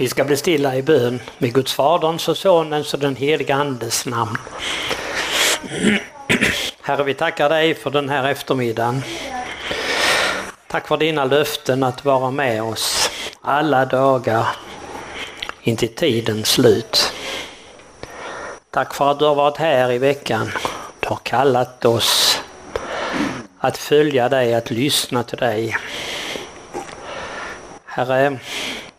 Vi ska bli stilla i bön med Guds Faderns och Sonens och den helige Andes namn. Herre, vi tackar dig för den här eftermiddagen. Tack för dina löften att vara med oss alla dagar intill tidens slut. Tack för att du har varit här i veckan. Du har kallat oss att följa dig, att lyssna till dig. Herre,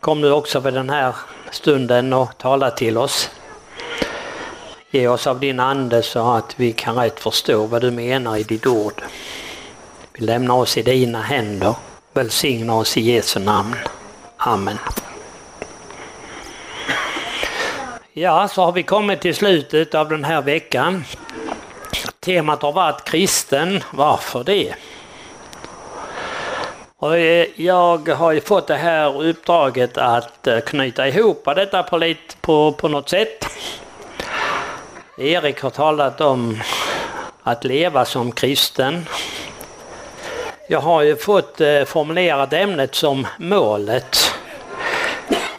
kom nu också vid den här stunden och tala till oss. Ge oss av din ande så att vi kan rätt förstå vad du menar i ditt ord. Vi lämnar oss i dina händer. Välsigna oss i Jesu namn. Amen. Ja, så har vi kommit till slutet av den här veckan. Temat har varit kristen. Varför det? Och eh, jag har ju fått det här uppdraget att eh, knyta ihop detta på, lite, på, på något sätt. Erik har talat om att leva som kristen. Jag har ju fått eh, formulerat ämnet som målet.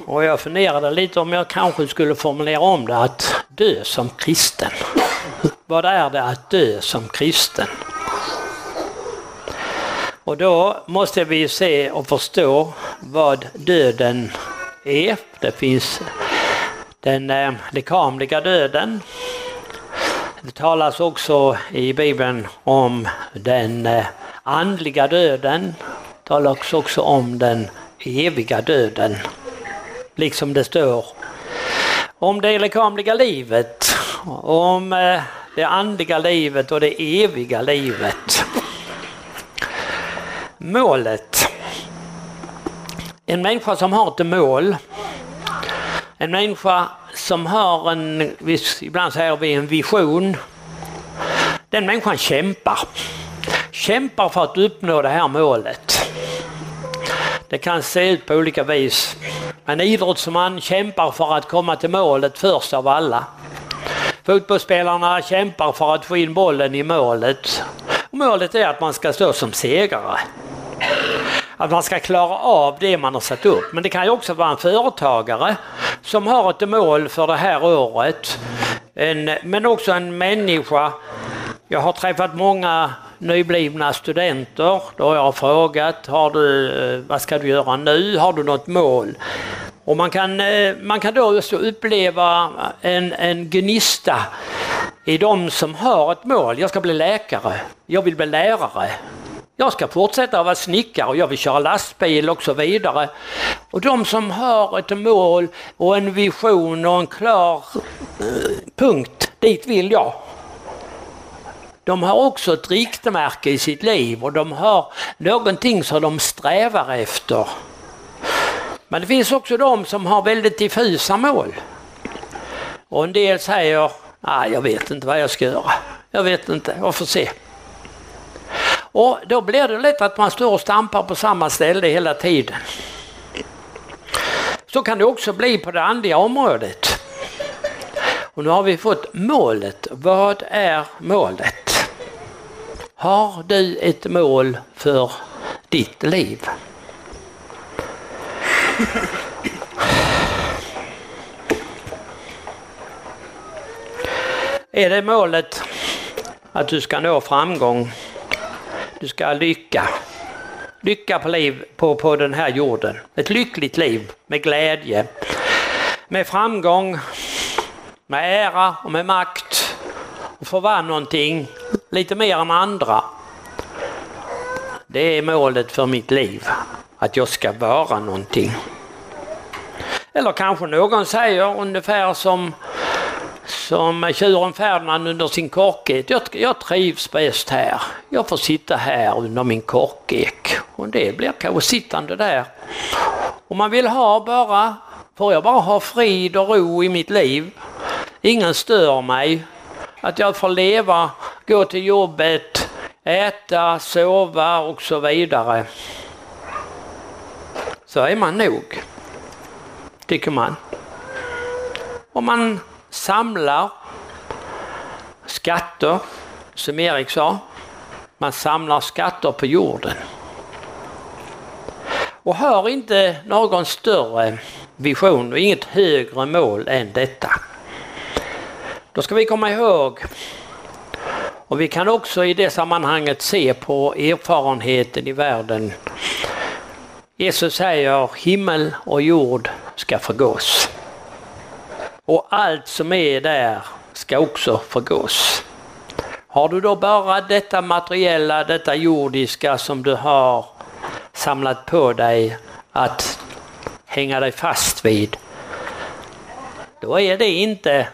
Och jag funderade lite om jag kanske skulle formulera om det att dö som kristen. Vad är det att dö som kristen? Och då måste vi se och förstå vad döden är. Det finns den eh, lekamliga döden. Det talas också i Bibeln om den eh, andliga döden. Det talas också om den eviga döden. Liksom det står om det lekamliga livet, om eh, det andliga livet och det eviga livet. Målet. En människa som har ett mål, en människa som har en, ibland säger vi en vision, den människan kämpar. Kämpar för att uppnå det här målet. Det kan se ut på olika vis. En idrottsman kämpar för att komma till målet först av alla. Fotbollsspelarna kämpar för att få in bollen i målet. Målet är att man ska stå som segrare. Att man ska klara av det man har satt upp. Men det kan ju också vara en företagare som har ett mål för det här året. En, men också en människa. Jag har träffat många nyblivna studenter. Då har jag frågat, har du, eh, vad ska du göra nu? Har du något mål? Och man kan, eh, man kan då också uppleva en, en gnista i de som har ett mål. Jag ska bli läkare, jag vill bli lärare, jag ska fortsätta att vara snickare och jag vill köra lastbil och så vidare. Och de som har ett mål och en vision och en klar eh, punkt, dit vill jag. De har också ett riktmärke i sitt liv och de har någonting som de strävar efter. Men det finns också de som har väldigt diffusa mål. Och en del säger, nej jag vet inte vad jag ska göra. Jag vet inte, jag får se. Och då blir det lätt att man står och stampar på samma ställe hela tiden. Så kan det också bli på det andliga området. Och nu har vi fått målet. Vad är målet? Har du ett mål för ditt liv? Är det målet att du ska nå framgång du ska ha lycka. Lycka på, liv, på, på den här jorden. Ett lyckligt liv med glädje, med framgång, med ära och med makt. Och få vara någonting lite mer än andra. Det är målet för mitt liv. Att jag ska vara någonting. Eller kanske någon säger ungefär som som tjuren Ferdinand under sin korkek. Jag, jag trivs bäst här. Jag får sitta här under min korkek. Och det blir kanske sittande där. Om man vill ha bara, får jag bara ha frid och ro i mitt liv. Ingen stör mig. Att jag får leva, gå till jobbet, äta, sova och så vidare. Så är man nog, tycker man. Om man samlar skatter, som Erik sa. Man samlar skatter på jorden. Och har inte någon större vision och inget högre mål än detta. Då ska vi komma ihåg och vi kan också i det sammanhanget se på erfarenheten i världen. Jesus säger himmel och jord ska förgås. Och allt som är där ska också förgås. Har du då bara detta materiella, detta jordiska som du har samlat på dig att hänga dig fast vid, då är det inte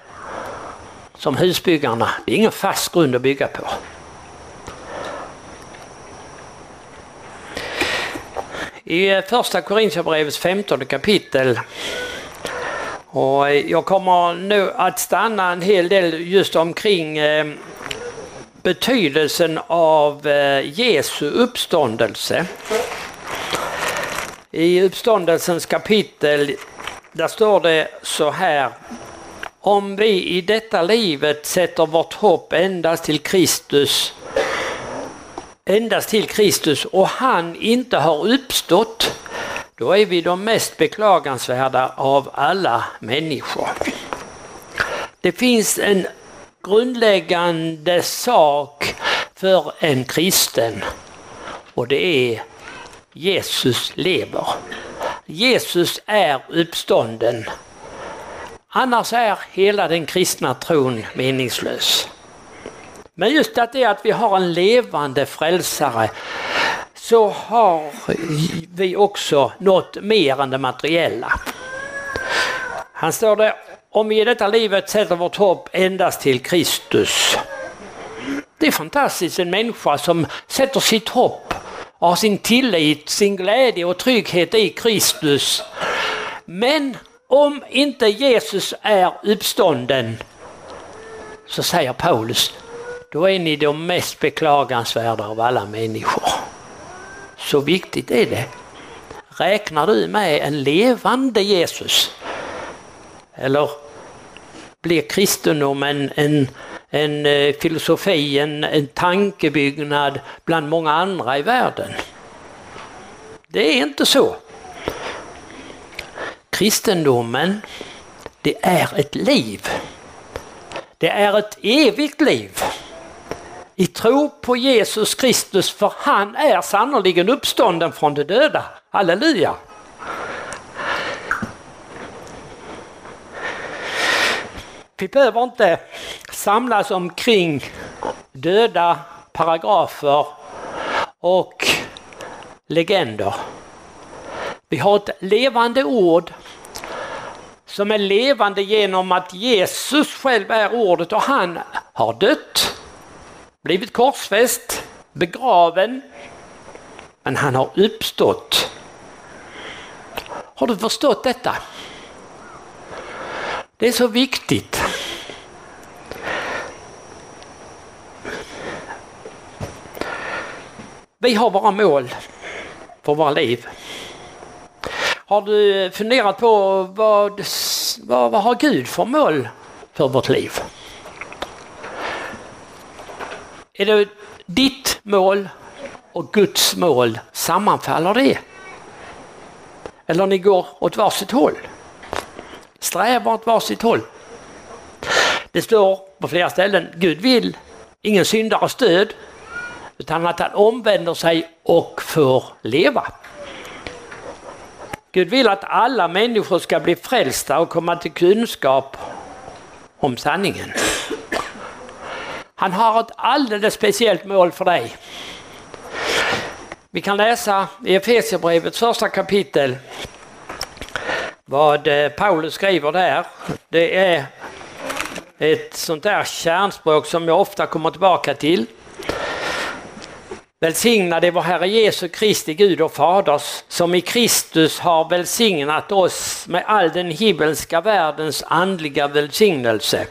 som husbyggarna. Det är ingen fast grund att bygga på. I eh, första Korintierbrevets 15 kapitel och eh, jag kommer nu att stanna en hel del just omkring eh, betydelsen av eh, Jesu uppståndelse. I uppståndelsens kapitel där står det så här om vi i detta livet sätter vårt hopp endast till Kristus endast till Kristus och han inte har uppstått, då är vi de mest beklagansvärda av alla människor. Det finns en grundläggande sak för en kristen och det är Jesus lever. Jesus är uppstånden. Annars är hela den kristna tron meningslös. Men just att det att vi har en levande frälsare så har vi också nått mer än det materiella. Han står där, om vi i detta livet sätter vårt hopp endast till Kristus. Det är fantastiskt, en människa som sätter sitt hopp, har sin tillit, sin glädje och trygghet i Kristus. Men om inte Jesus är uppstånden så säger Paulus, då är ni de mest beklagansvärda av alla människor. Så viktigt är det. Räknar du med en levande Jesus? Eller blir kristendomen en, en en filosofi, en, en tankebyggnad bland många andra i världen? Det är inte så. Kristendomen, det är ett liv. Det är ett evigt liv. I tro på Jesus Kristus, för han är sannoliken uppstånden från de döda. Halleluja! Vi behöver inte samlas omkring döda paragrafer och legender. Vi har ett levande ord som är levande genom att Jesus själv är ordet och han har dött, blivit korsfäst, begraven, men han har uppstått. Har du förstått detta? Det är så viktigt. Vi har våra mål för våra liv. Har du funderat på vad, vad, vad har Gud för mål för vårt liv? Är det ditt mål och Guds mål, sammanfaller det? Eller ni går åt varsitt håll? Strävar åt varsitt håll. Det står på flera ställen, Gud vill ingen syndares stöd utan att han omvänder sig och får leva. Gud vill att alla människor ska bli frälsta och komma till kunskap om sanningen. Han har ett alldeles speciellt mål för dig. Vi kan läsa i Efesierbrevets första kapitel vad eh, Paulus skriver där. Det är ett sånt där kärnspråk som jag ofta kommer tillbaka till. Välsignad är vår Herre Jesu Kristi Gud och Faders som i Kristus har välsignat oss med all den himmelska världens andliga välsignelse.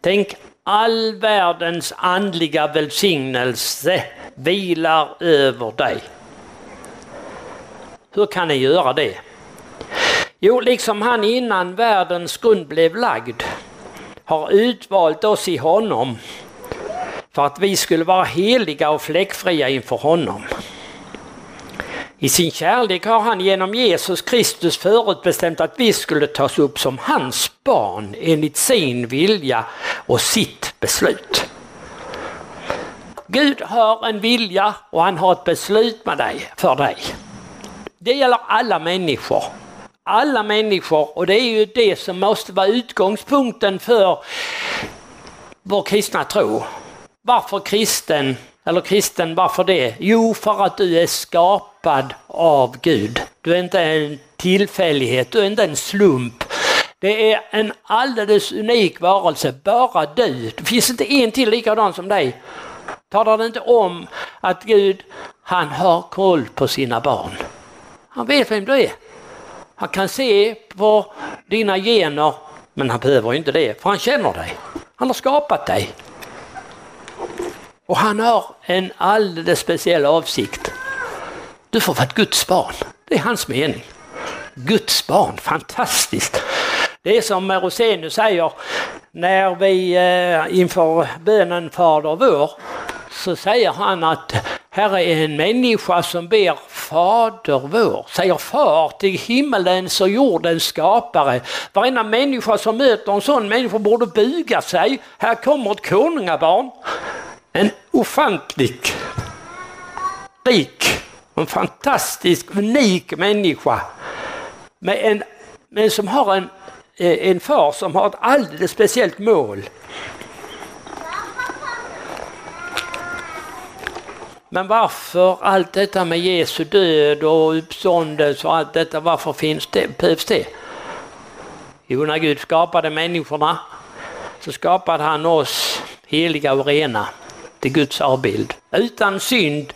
Tänk all världens andliga välsignelse vilar över dig. Hur kan ni göra det? Jo, liksom han innan världens grund blev lagd har utvalt oss i honom för att vi skulle vara heliga och fläckfria inför honom. I sin kärlek har han genom Jesus Kristus förutbestämt att vi skulle tas upp som hans barn enligt sin vilja och sitt beslut. Gud har en vilja och han har ett beslut med dig, för dig. Det gäller alla människor. Alla människor och det är ju det som måste vara utgångspunkten för vår kristna tro. Varför kristen? Eller kristen, varför det? Jo, för att du är skapad av Gud. Du är inte en tillfällighet, du är inte en slump. Det är en alldeles unik varelse, bara du. Det finns inte en till likadan som dig. Talar det inte om att Gud, han har koll på sina barn. Han vet vem du är. Han kan se på dina gener, men han behöver inte det, för han känner dig. Han har skapat dig. Och han har en alldeles speciell avsikt. Du får vara ett Guds barn. Det är hans mening. Guds barn, fantastiskt. Det är som Rosenius säger när vi eh, inför bönen Fader vår så säger han att här är en människa som ber Fader vår, säger far till himmelens och jordens skapare. Varenda människa som möter en sån människa borde buga sig. Här kommer ett konungabarn. En ofantlig, rik, en fantastisk, unik människa. Med en, men som har en, eh, en far som har ett alldeles speciellt mål. Men varför allt detta med Jesu död och uppståndelse och allt detta, varför finns det, behövs det? Jo, när Gud skapade människorna så skapade han oss heliga och rena till Guds avbild. Utan synd,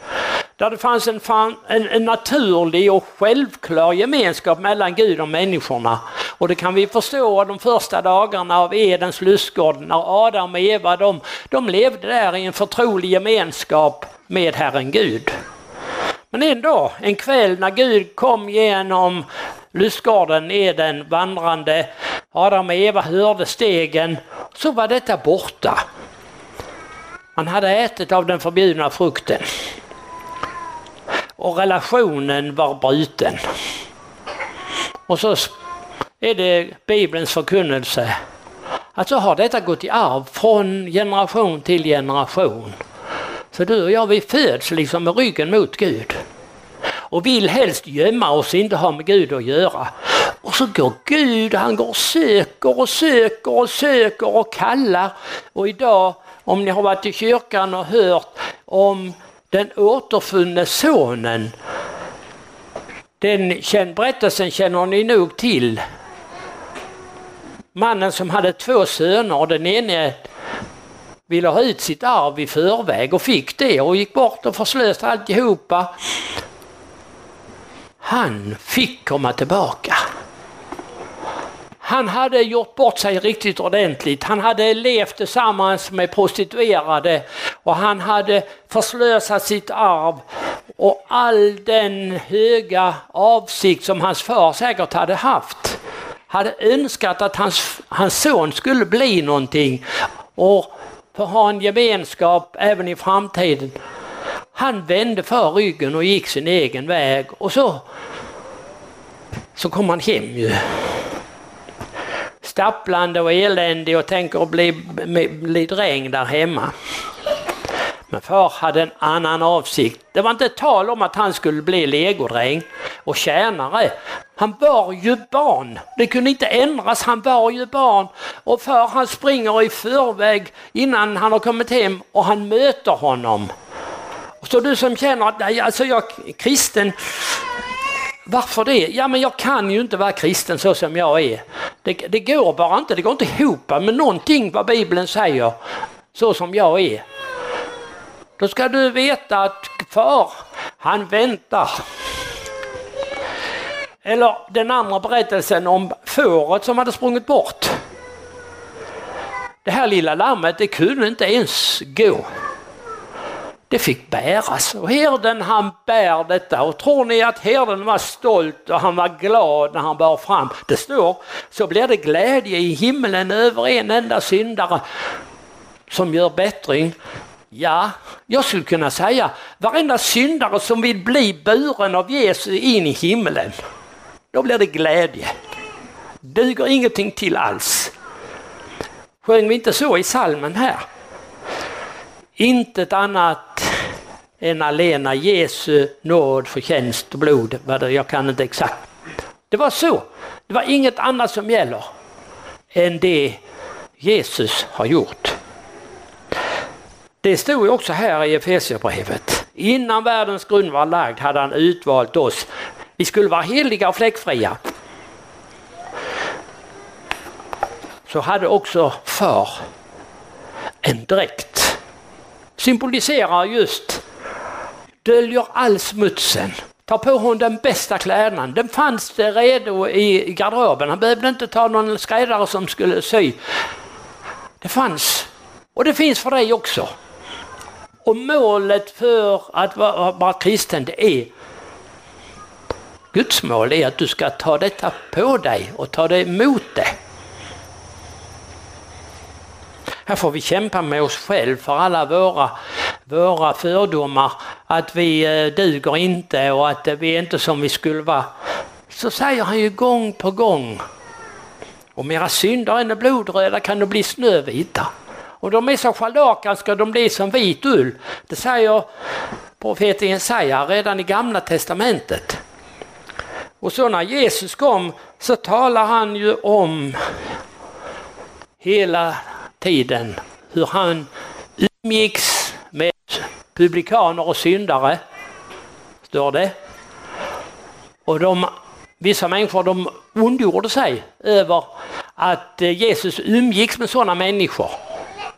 där det fanns en, en, en, naturlig och självklar gemenskap mellan Gud och människorna. Och det kan vi förstå de första dagarna av Edens lustgård när Adam och Eva de, de levde där i en förtrolig gemenskap med Herren Gud. Men en dag, en kväll när Gud kom genom lustgården Eden vandrande, Adam och Eva hörde stegen, så var detta borta. Han hade ätit av den förbjudna frukten. Och relationen var bruten. Och så är det Bibelns förkunnelse att så har detta gått i arv från generation till generation. Så du och jag vi föds liksom med ryggen mot Gud och vill helst gömma oss, inte ha med Gud att göra. Och så går Gud, han går och söker och söker och söker och kallar. Och idag, om ni har varit i kyrkan och hört om den återfunne sonen, den berättelsen känner ni nog till. Mannen som hade två söner och den ene ville ha ut sitt arv i förväg och fick det och gick bort och förslöste alltihopa. Han fick komma tillbaka. Han hade gjort bort sig riktigt ordentligt. Han hade levt tillsammans med prostituerade och han hade förslösat sitt arv och all den höga avsikt som hans far säkert hade haft. Hade önskat att hans, hans son skulle bli någonting och få ha en gemenskap även i framtiden. Han vände för ryggen och gick sin egen väg och så, så kom han hem ju. Stapplande och eländig och tänker bli, bli dräng där hemma. Men far hade en annan avsikt. Det var inte tal om att han skulle bli legodräng och tjänare. Han var ju barn. Det kunde inte ändras. Han var ju barn. Och far han springer i förväg innan han har kommit hem och han möter honom. Så du som känner att alltså jag är kristen, varför det? Ja men jag kan ju inte vara kristen så som jag är. Det, det går bara inte, det går inte ihop med någonting vad Bibeln säger så som jag är. Då ska du veta att far, han väntar. Eller den andra berättelsen om fåret som hade sprungit bort. Det här lilla lammet det kunde inte ens gå. Det fick bäras och herden han bär detta och tror ni att herden var stolt och han var glad när han bar fram? Det står så blir det glädje i himlen över en enda syndare som gör bättring Ja, jag skulle kunna säga varenda syndare som vill bli buren av Jesus in i himlen. Då blir det glädje. Duger ingenting till alls. Sjöng vi inte så i salmen här? Intet annat än alena Jesu nåd, förtjänst och blod. Jag kan inte exakt. Det var så. Det var inget annat som gäller än det Jesus har gjort. Det stod ju också här i Efesierbrevet. Innan världens grund var lagd hade han utvalt oss. Vi skulle vara heliga och fläckfria. Så hade också far en dräkt. Symboliserar just, döljer all smutsen. Ta på honom den bästa klädnaden. Den fanns det redo i garderoben. Han behövde inte ta någon skräddare som skulle sy. Det fanns och det finns för dig också. Och målet för att vara, vara kristen det är Guds mål är att du ska ta detta på dig och ta det emot det. Här får vi kämpa med oss själva för alla våra, våra fördomar, att vi eh, duger inte och att vi är inte som vi skulle vara. Så säger han ju gång på gång, om era synder än är blodröda kan de bli snövita. Och de är så scharlakanska de bli som vit ull. Det säger profeten Jesaja redan i gamla testamentet. Och så när Jesus kom så talar han ju om hela tiden hur han umgicks med publikaner och syndare. Står det. Och de, vissa människor de ondgjorde sig över att eh, Jesus umgicks med sådana människor.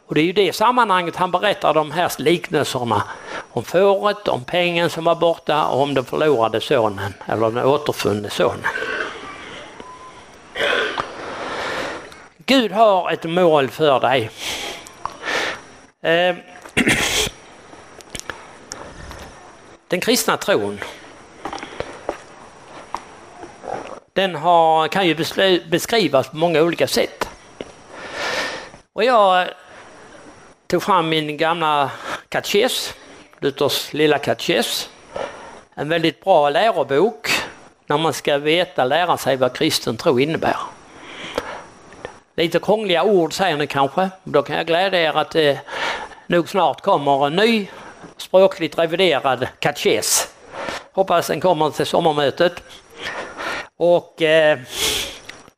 Och det är ju det sammanhanget han berättar de här liknelserna om fåret, om pengen som var borta och om den förlorade sonen eller den återfunne sonen. Gud har ett mål för dig. Ehm, den kristna tron den har, kan ju beskrivas på många olika sätt. Och jag tog fram min gamla katekes, Luthers lilla katekes. En väldigt bra lärobok när man ska veta, lära sig vad kristen tro innebär. Lite krångliga ord säger ni kanske. Då kan jag glädja er att det nog snart kommer en ny språkligt reviderad katekes. Hoppas den kommer till sommarmötet. Och eh,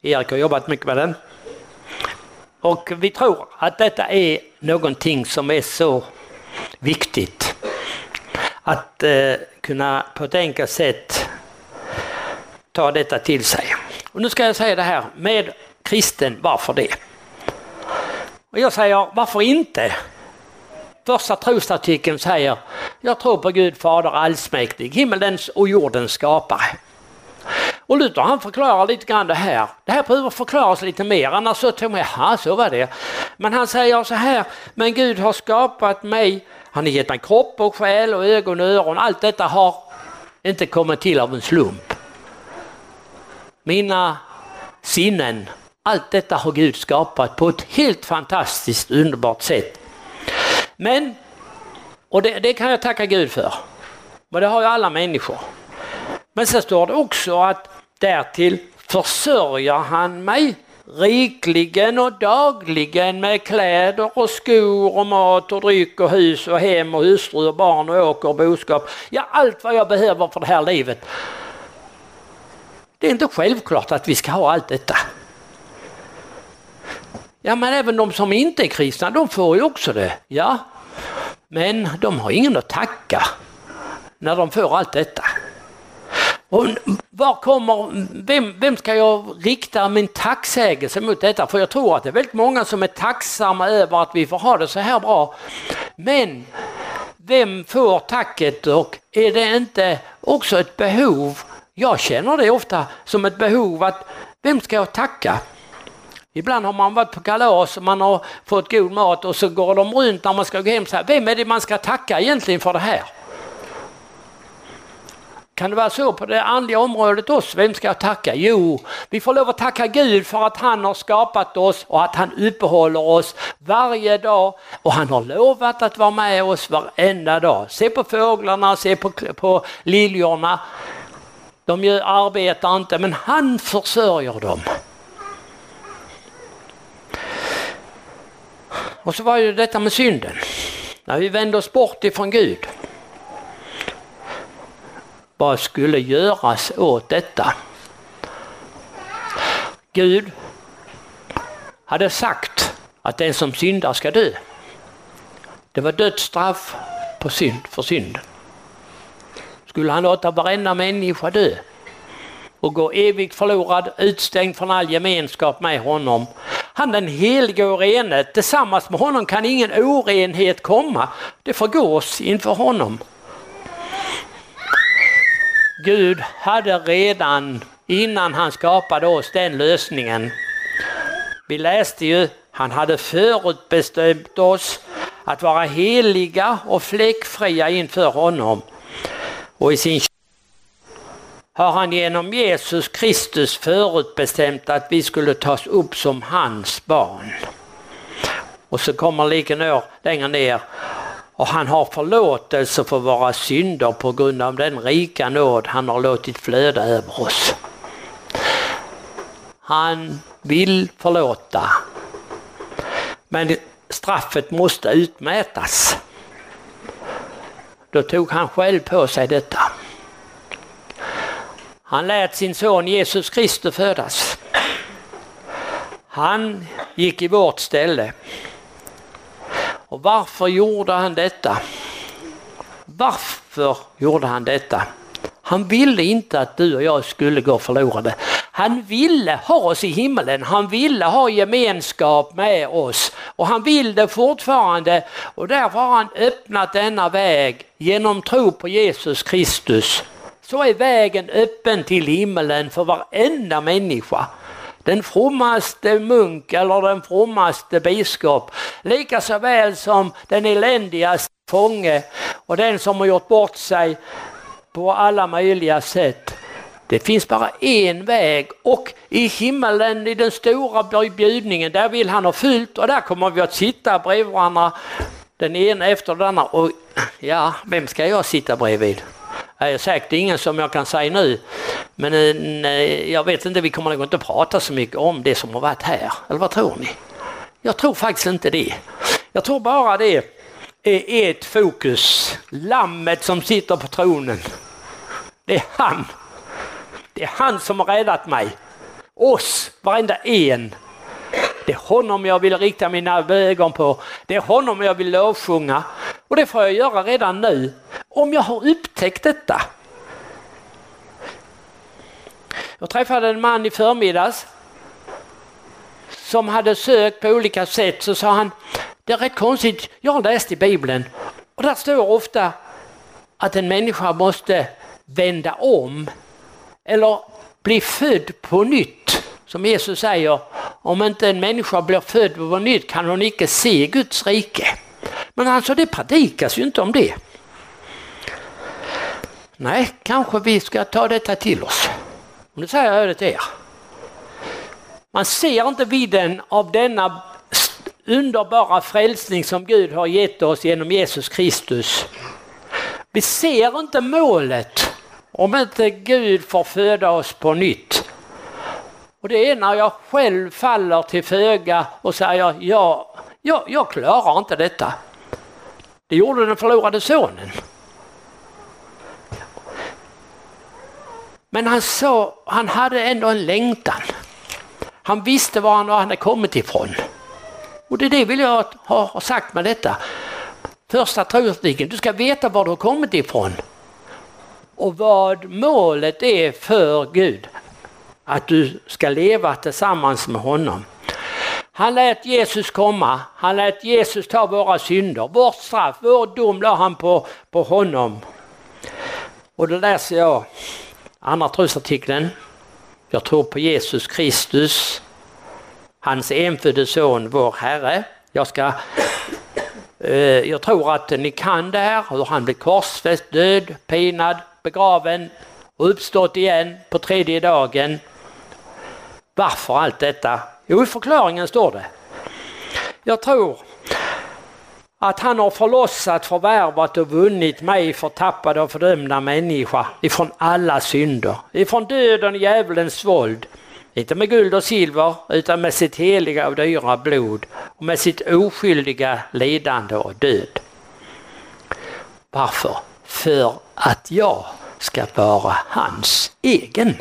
Erik har jobbat mycket med den. Och vi tror att detta är någonting som är så viktigt. Att eh, kunna på ett enkelt sätt ta detta till sig. Och nu ska jag säga det här med kristen, varför det? Och jag säger, varför inte? Första trosartikeln säger, jag tror på Gud Fader allsmäktig, himmelens och jordens skapare. Och Luther han förklarar lite grann det här. Det här behöver förklaras lite mer, annars så tror man, jaha så var det. Men han säger så här, men Gud har skapat mig, han har gett mig kropp och själ och ögon och öron. Allt detta har inte kommit till av en slump. Mina sinnen, allt detta har Gud skapat på ett helt fantastiskt underbart sätt. Men, och det, det kan jag tacka Gud för, och det har ju alla människor. Men så står det också att därtill försörjer han mig rikligen och dagligen med kläder och skor och mat och dryck och hus och hem och hustru och barn och åker och boskap. Ja, allt vad jag behöver för det här livet. Det är inte självklart att vi ska ha allt detta. Ja, men även de som inte är kristna, de får ju också det. Ja, men de har ingen att tacka när de får allt detta. Och var kommer, vem, vem ska jag rikta min tacksägelse mot detta? För jag tror att det är väldigt många som är tacksamma över att vi får ha det så här bra. Men vem får tacket och är det inte också ett behov? Jag känner det ofta som ett behov att vem ska jag tacka? Ibland har man varit på kalas och man har fått god mat och så går de runt när man ska gå hem så här. Vem är det man ska tacka egentligen för det här? kan det vara så på det andliga området också? Vem ska jag tacka? Jo, vi får lov att tacka Gud för att han har skapat oss och att han uppehåller oss varje dag och han har lovat att vara med oss varenda dag. Se på fåglarna, se på, på liljorna. De gör, arbetar inte men han försörjer dem. Och så var ju detta med synden. När vi vände oss bort ifrån Gud. Vad skulle göras åt detta? Gud hade sagt att den som syndar ska dö. Det var dödsstraff på synd, för synden. Skulle han låta varenda människa dö och gå evigt förlorad, utstängd från all gemenskap med honom. Han den helige och rene, tillsammans med honom kan ingen orenhet komma. Det förgås inför honom. Gud hade redan innan han skapade oss den lösningen. Vi läste ju, han hade förutbestämt oss att vara heliga och fläckfria inför honom. Och i sin har han genom Jesus Kristus förutbestämt att vi skulle tas upp som hans barn. Och så kommer lika längre ner och han har förlåtelse för våra synder på grund av den rika nåd han har låtit flöda över oss. Han vill förlåta. Men straffet måste utmätas. Då tog han själv på sig detta. Han lät sin son Jesus Kristus födas. Han gick i vårt ställe. Och varför gjorde han detta? Varför gjorde han detta? Han ville inte att du och jag skulle gå förlorade. Han ville ha oss i himmelen, han ville ha gemenskap med oss och han vill det fortfarande och därför har han öppnat denna väg genom tro på Jesus Kristus. Så är vägen öppen till himmelen för varenda människa den frommaste munk eller den frommaste biskop, lika så väl som den eländigaste fånge och den som har gjort bort sig på alla möjliga sätt. Det finns bara en väg och i himmelen i den stora bjudningen där vill han ha fyllt och där kommer vi att sitta bredvid varandra den ena efter den andra och ja, vem ska jag sitta bredvid? Det är säkert ingen som jag kan säga nu. Men eh, jag vet inte, vi kommer nog inte prata så mycket om det som har varit här. Eller vad tror ni? Jag tror faktiskt inte det. Jag tror bara det är ett fokus. Lammet som sitter på tronen. Det är han. Det är han som har räddat mig. Oss, varenda en. Det är honom jag vill rikta mina ögon på. Det är honom jag vill lovsjunga. Och det får jag göra redan nu. Om jag har upptäckt detta. Jag träffade en man i förmiddags som hade sökt på olika sätt så sa han, det är rätt konstigt, jag har läst i Bibeln och där står ofta att en människa måste vända om eller bli född på nytt. Som Jesus säger, om inte en människa blir född på nytt kan hon icke se Guds rike. Men alltså det predikas ju inte om det. Nej, kanske vi ska ta detta till oss. Nu säger jag det till er. Man ser inte vidden av denna underbara frälsning som Gud har gett oss genom Jesus Kristus. Vi ser inte målet om inte Gud får föda oss på nytt. Och det är när jag själv faller till föga och säger ja, jag, jag klarar inte detta. Det gjorde den förlorade sonen. Men han, sa, han hade ändå en längtan. Han visste var han hade kommit ifrån. Och det är det vill jag ha sagt med detta. Första trosartikeln, du ska veta var du har kommit ifrån. Och vad målet är för Gud. Att du ska leva tillsammans med honom. Han lät Jesus komma, han lät Jesus ta våra synder, vårt straff, vår dom la han på, på honom. Och då läser jag Andra trosartikeln. Jag tror på Jesus Kristus, hans enfödde son, vår Herre. Jag ska eh, jag tror att ni kan det här, hur han blev korsfäst, död, pinad, begraven, och uppstått igen på tredje dagen. Varför allt detta? Jo, i förklaringen står det. Jag tror att han har förlossat, förvärvat och vunnit mig förtappade och fördömda människa ifrån alla synder, ifrån döden och djävulens våld. Inte med guld och silver utan med sitt heliga och dyra blod och med sitt oskyldiga lidande och död. Varför? För att jag ska vara hans egen.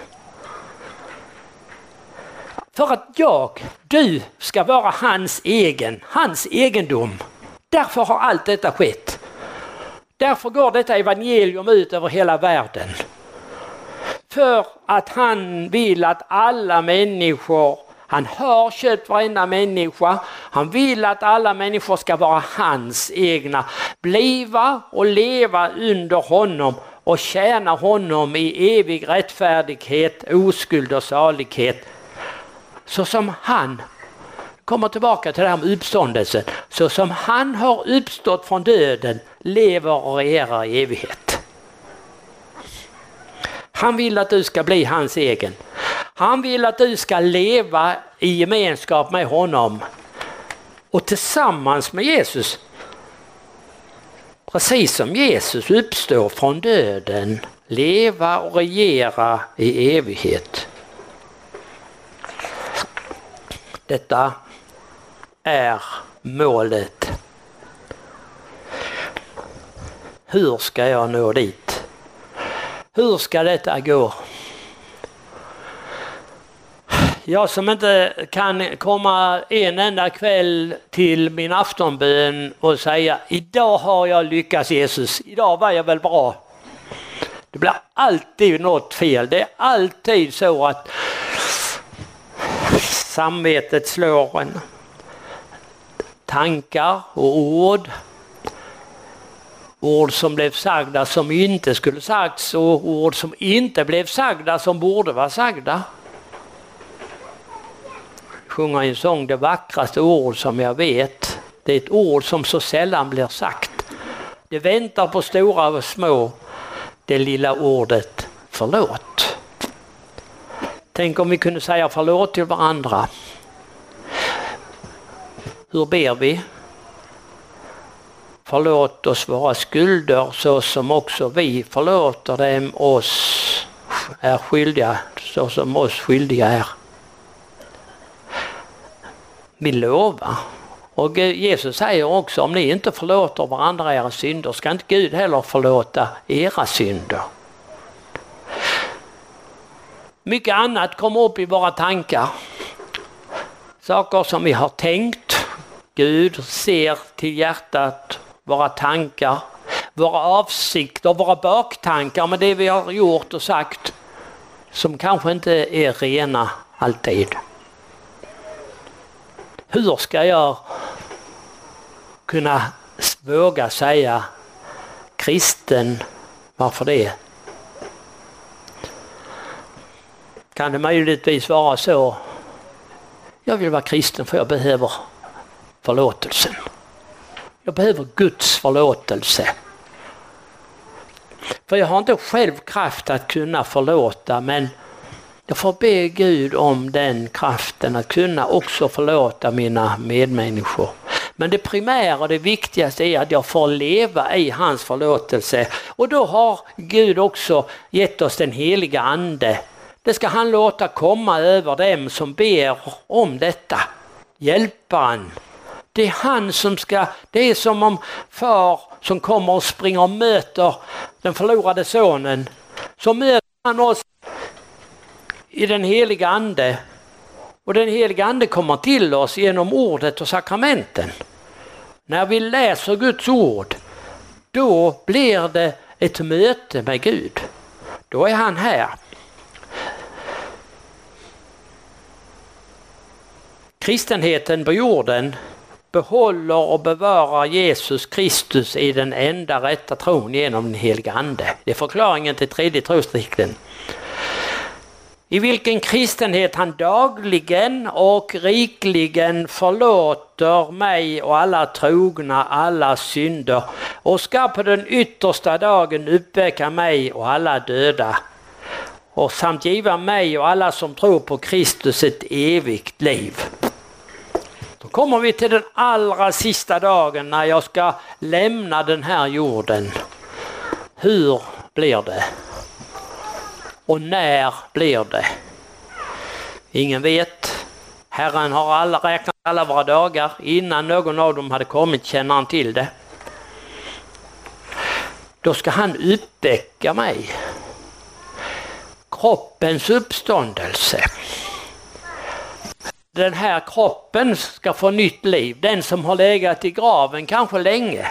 För att jag, du, ska vara hans egen, hans egendom. Därför har allt detta skett. Därför går detta evangelium ut över hela världen. För att han vill att alla människor, han har köpt varenda människa, han vill att alla människor ska vara hans egna. Bliva och leva under honom och tjäna honom i evig rättfärdighet, oskuld och salighet. Så som han kommer tillbaka till det här med uppståndelsen. Så som han har uppstått från döden lever och regerar i evighet. Han vill att du ska bli hans egen. Han vill att du ska leva i gemenskap med honom och tillsammans med Jesus. Precis som Jesus uppstår från döden, leva och regera i evighet. Detta är målet. Hur ska jag nå dit? Hur ska detta gå? Jag som inte kan komma en enda kväll till min aftonbön och säga idag har jag lyckats Jesus, idag var jag väl bra. Det blir alltid något fel. Det är alltid så att samvetet slår en. Tankar och ord. Ord som blev sagda som inte skulle sagts och ord som inte blev sagda som borde vara sagda. Sjunga en sång, det vackraste ord som jag vet. Det är ett ord som så sällan blir sagt. Det väntar på stora och små, det lilla ordet förlåt. Tänk om vi kunde säga förlåt till varandra. Hur ber vi? Förlåt oss våra skulder så som också vi förlåter dem oss är skyldiga, så som oss skyldiga är. Vi lovar. Och eh, Jesus säger också om ni inte förlåter varandra era synder ska inte Gud heller förlåta era synder. Mycket annat kommer upp i våra tankar. Saker som vi har tänkt. Gud ser till hjärtat, våra tankar, våra avsikter, våra baktankar med det vi har gjort och sagt som kanske inte är rena alltid. Hur ska jag kunna våga säga kristen, varför det? Kan det möjligtvis vara så. Jag vill vara kristen för jag behöver förlåtelsen. Jag behöver Guds förlåtelse. För jag har inte själv kraft att kunna förlåta men jag får be Gud om den kraften att kunna också förlåta mina medmänniskor. Men det primära och det viktigaste är att jag får leva i hans förlåtelse. Och då har Gud också gett oss den heliga ande det ska han låta komma över dem som ber om detta. Hjälparen. Det är han som ska, det är som om far som kommer och springer och möter den förlorade sonen. Så möter han oss i den heliga ande. Och den heliga ande kommer till oss genom ordet och sakramenten. När vi läser Guds ord, då blir det ett möte med Gud. Då är han här. Kristenheten på jorden behåller och bevarar Jesus Kristus i den enda rätta tron genom den helige Ande. Det är förklaringen till tredje trosrikten. I vilken kristenhet han dagligen och rikligen förlåter mig och alla trogna alla synder och ska på den yttersta dagen uppväcka mig och alla döda. och samt giva mig och alla som tror på Kristus ett evigt liv. Då kommer vi till den allra sista dagen när jag ska lämna den här jorden. Hur blir det? Och när blir det? Ingen vet. Herren har alla, räknat alla våra dagar. Innan någon av dem hade kommit känner han till det. Då ska han uppväcka mig. Kroppens uppståndelse. Den här kroppen ska få nytt liv. Den som har legat i graven kanske länge.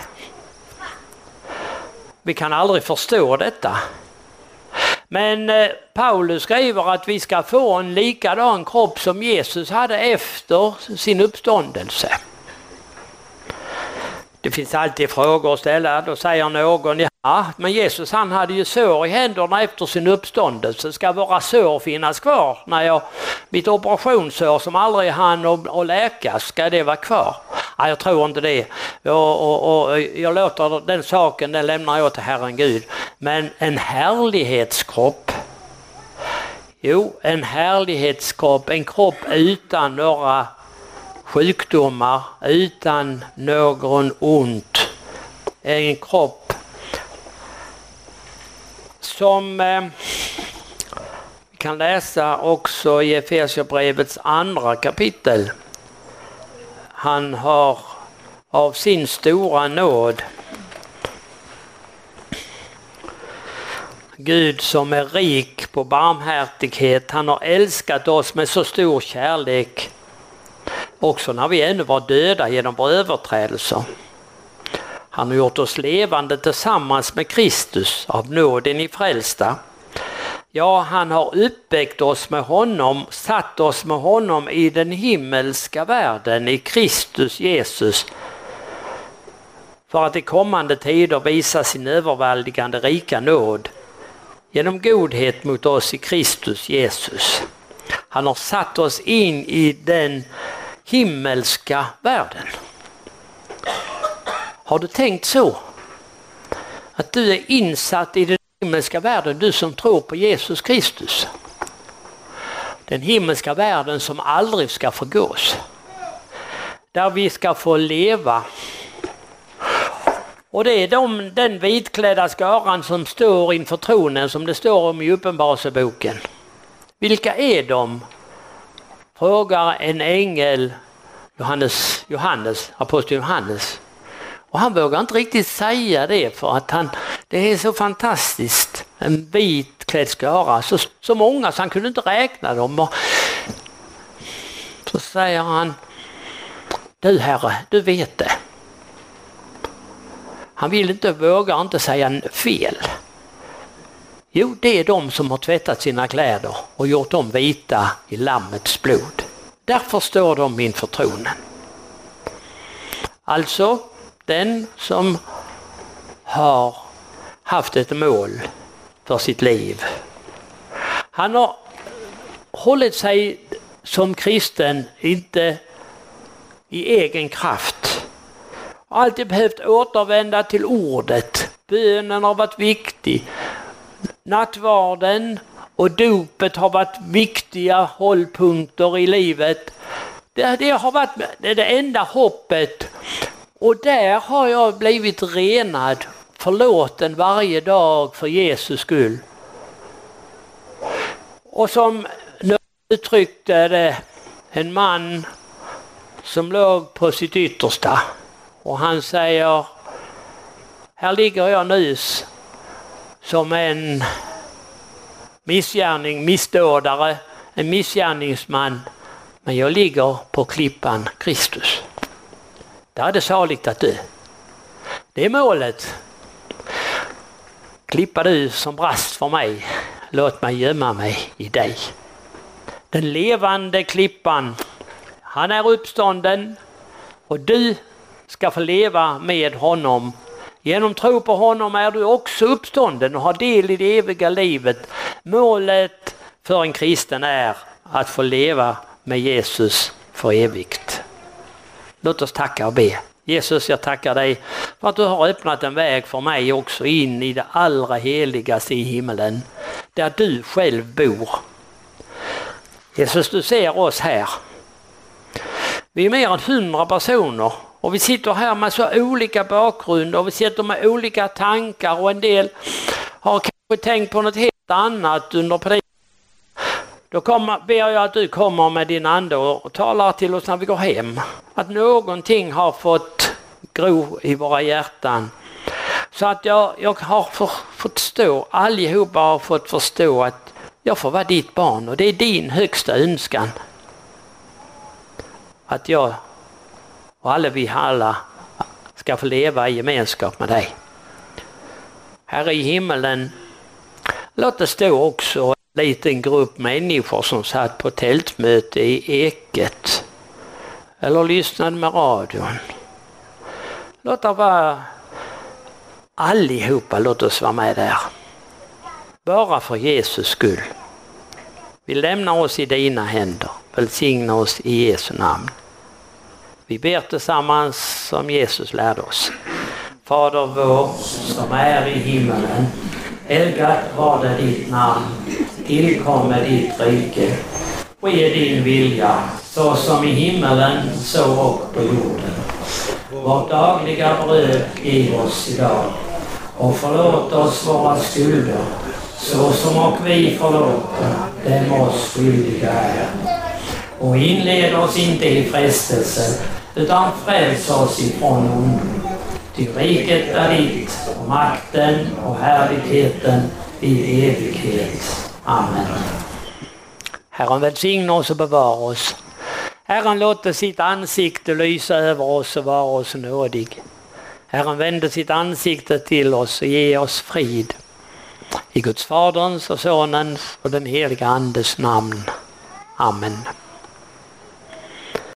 Vi kan aldrig förstå detta. Men eh, Paulus skriver att vi ska få en likadan kropp som Jesus hade efter sin uppståndelse. Det finns alltid frågor att ställa. Då säger någon, ja men Jesus han hade ju sår i händerna efter sin uppståndelse. Ska våra sår finnas kvar? När jag, mitt operationssår som aldrig hann att läkas, ska det vara kvar? Nej, jag tror inte det. Och, och, och, jag låter den saken, den lämnar jag till Herren Gud. Men en härlighetskropp Jo, en härlighetskropp, en kropp utan några sjukdomar utan någon ont. En kropp som eh, vi kan läsa också i Efesierbrevets andra kapitel. Han har av sin stora nåd Gud som är rik på barmhärtighet, han har älskat oss med så stor kärlek också när vi ännu var döda genom våra överträdelser. Han har gjort oss levande tillsammans med Kristus, av nåden i frälsta. Ja, han har uppväckt oss med honom, satt oss med honom i den himmelska världen, i Kristus Jesus, för att i kommande tider visa sin överväldigande rika nåd genom godhet mot oss i Kristus Jesus. Han har satt oss in i den himmelska världen. Har du tänkt så? Att du är insatt i den himmelska världen, du som tror på Jesus Kristus. Den himmelska världen som aldrig ska förgås. Där vi ska få leva. Och det är de, den vitklädda skaran som står inför tronen som det står om i Uppenbarelseboken. Vilka är de? Frågar en ängel Johannes, Johannes, aposteln Johannes. Och han vågar inte riktigt säga det för att han, det är så fantastiskt. En vit klädd skara, så, så många så han kunde inte räkna dem. Och så säger han, du herre, du vet det. Han vill inte, vågar inte säga fel. Jo, det är de som har tvättat sina kläder och gjort dem vita i Lammets blod. Därför står de inför tronen. Alltså den som har haft ett mål för sitt liv. Han har hållit sig som kristen, inte i egen kraft. Alltid behövt återvända till ordet. Bönen har varit viktig nattvarden och dopet har varit viktiga hållpunkter i livet. Det, det har varit det, det enda hoppet och där har jag blivit renad, förlåten varje dag för Jesus skull. Och som uttryckte det en man som låg på sitt yttersta och han säger här ligger jag nys som en missgärning, missdådare, en missgärningsman. Men jag ligger på klippan Kristus. Där är det saligt att dö. Det är målet. Klippa du som brast för mig, låt mig gömma mig i dig. Den levande klippan, han är uppstånden och du ska få leva med honom Genom tro på honom är du också uppstånden och har del i det eviga livet. Målet för en kristen är att få leva med Jesus för evigt. Låt oss tacka och be. Jesus, jag tackar dig för att du har öppnat en väg för mig också in i det allra heligaste i himmelen. där du själv bor. Jesus, du ser oss här. Vi är mer än hundra personer och vi sitter här med så olika bakgrund och vi sitter med olika tankar och en del har kanske tänkt på något helt annat under predikan. Då kommer, ber jag att du kommer med din ande och talar till oss när vi går hem. Att någonting har fått gro i våra hjärtan. Så att jag, jag har för, fått stå, allihopa har fått förstå att jag får vara ditt barn och det är din högsta önskan. Att jag och alla vi alla ska få leva i gemenskap med dig. Här i himmelen, låt det stå också en liten grupp människor som satt på tältmöte i Eket eller lyssnade med radion. Låt det vara allihopa, låt oss vara med där. Bara för Jesus skull. Vi lämnar oss i dina händer. Välsigna oss i Jesu namn. Vi ber tillsammans som Jesus lärde oss. Fader vår som är i himmelen. Helgat var det ditt namn. Tillkomme ditt rike. Ske din vilja så som i himmelen så och på jorden. Vårt dagliga bröd giv oss idag och förlåt oss våra skulder så som och vi förlåter dem oss skyldiga är. Och inled oss inte i frestelse utan fräls oss ifrån ondo. Ty riket är ditt och makten och härligheten i evighet. Amen. Herren välsigne oss och bevara oss. Herren låter sitt ansikte lysa över oss och vara oss nådig. Herren vände sitt ansikte till oss och ge oss frid. I Guds Faderns och Sonens och den heliga Andes namn. Amen.